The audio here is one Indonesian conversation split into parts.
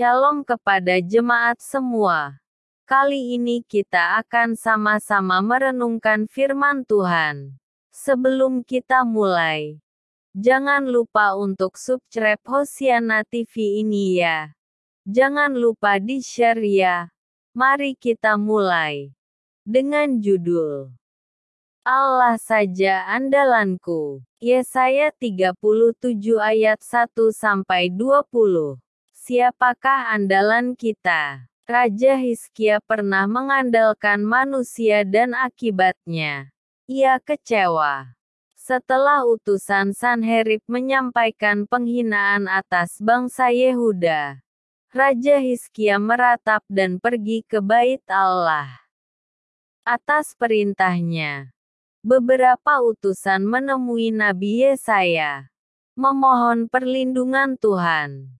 Shalom kepada jemaat semua. Kali ini kita akan sama-sama merenungkan firman Tuhan. Sebelum kita mulai, jangan lupa untuk subscribe Hosiana TV ini ya. Jangan lupa di-share ya. Mari kita mulai. Dengan judul Allah saja andalanku. Yesaya 37 ayat 1 sampai 20. Siapakah andalan kita? Raja Hizkia pernah mengandalkan manusia dan akibatnya. Ia kecewa. Setelah utusan Sanherib menyampaikan penghinaan atas bangsa Yehuda, Raja Hizkia meratap dan pergi ke bait Allah. Atas perintahnya, beberapa utusan menemui Nabi Yesaya, memohon perlindungan Tuhan.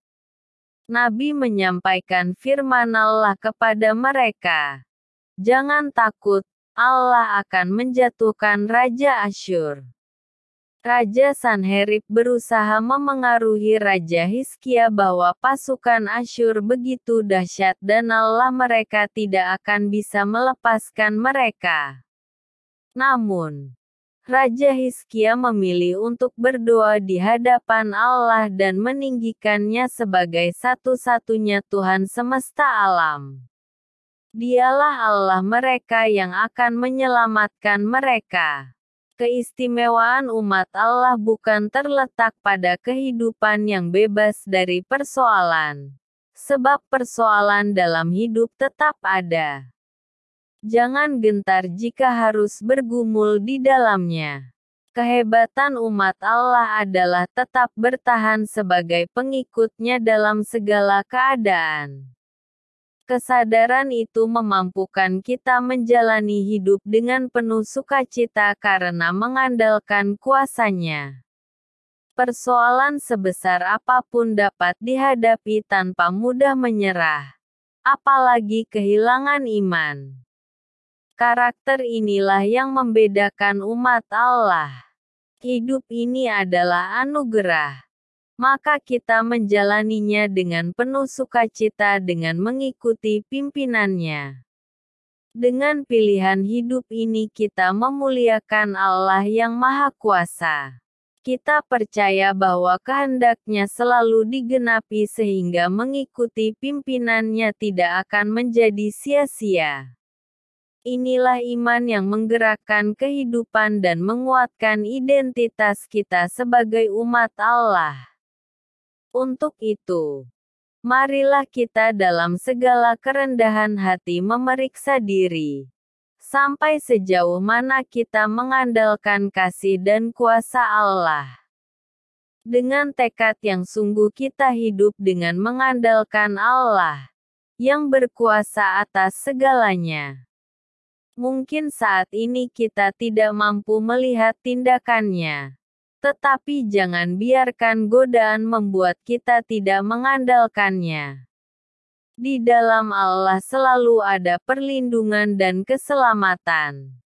Nabi menyampaikan firman Allah kepada mereka. Jangan takut, Allah akan menjatuhkan Raja Asyur. Raja Sanherib berusaha memengaruhi Raja Hizkia bahwa pasukan Asyur begitu dahsyat dan Allah mereka tidak akan bisa melepaskan mereka. Namun, Raja Hizkia memilih untuk berdoa di hadapan Allah dan meninggikannya sebagai satu-satunya Tuhan semesta alam. Dialah Allah mereka yang akan menyelamatkan mereka. Keistimewaan umat Allah bukan terletak pada kehidupan yang bebas dari persoalan, sebab persoalan dalam hidup tetap ada. Jangan gentar jika harus bergumul di dalamnya. Kehebatan umat Allah adalah tetap bertahan sebagai pengikutnya dalam segala keadaan. Kesadaran itu memampukan kita menjalani hidup dengan penuh sukacita karena mengandalkan kuasanya. Persoalan sebesar apa pun dapat dihadapi tanpa mudah menyerah, apalagi kehilangan iman. Karakter inilah yang membedakan umat Allah. Hidup ini adalah anugerah. Maka kita menjalaninya dengan penuh sukacita dengan mengikuti pimpinannya. Dengan pilihan hidup ini kita memuliakan Allah yang Maha Kuasa. Kita percaya bahwa kehendaknya selalu digenapi sehingga mengikuti pimpinannya tidak akan menjadi sia-sia. Inilah iman yang menggerakkan kehidupan dan menguatkan identitas kita sebagai umat Allah. Untuk itu, marilah kita dalam segala kerendahan hati memeriksa diri. Sampai sejauh mana kita mengandalkan kasih dan kuasa Allah. Dengan tekad yang sungguh kita hidup dengan mengandalkan Allah, yang berkuasa atas segalanya. Mungkin saat ini kita tidak mampu melihat tindakannya. Tetapi jangan biarkan godaan membuat kita tidak mengandalkannya. Di dalam Allah selalu ada perlindungan dan keselamatan.